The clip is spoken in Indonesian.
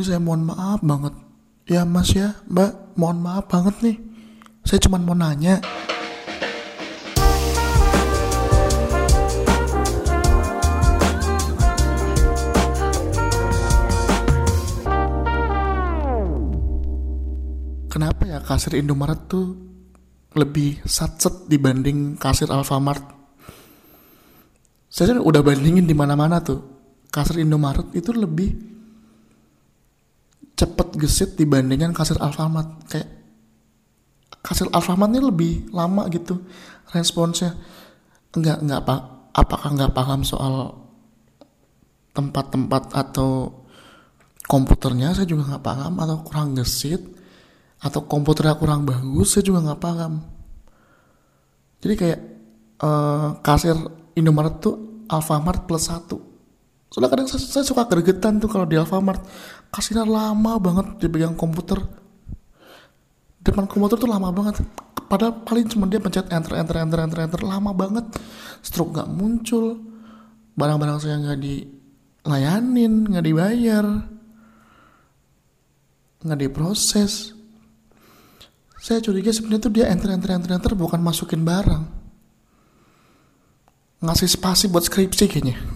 Ini saya mohon maaf banget. Ya mas ya, mbak, mohon maaf banget nih. Saya cuma mau nanya. Kenapa ya kasir Indomaret tuh lebih satset dibanding kasir Alfamart? Saya udah bandingin di mana-mana tuh. Kasir Indomaret itu lebih cepet gesit dibandingkan kasir Alfamart. Kayak kasir Alfamart ini lebih lama gitu responsnya. Enggak enggak apa apakah nggak paham soal tempat-tempat atau komputernya saya juga nggak paham atau kurang gesit atau komputernya kurang bagus saya juga nggak paham jadi kayak uh, kasir Indomaret tuh Alfamart plus satu soalnya kadang saya, saya suka gregetan tuh kalau di Alfamart. Kasirnya lama banget dipegang komputer. Depan komputer tuh lama banget. Padahal paling cuma dia pencet enter enter enter enter enter. Lama banget. Stroke nggak muncul. Barang-barang saya nggak dilayanin nggak dibayar. Nggak diproses. Saya curiga sebenarnya tuh dia enter enter enter enter bukan masukin barang. Ngasih spasi buat skripsi kayaknya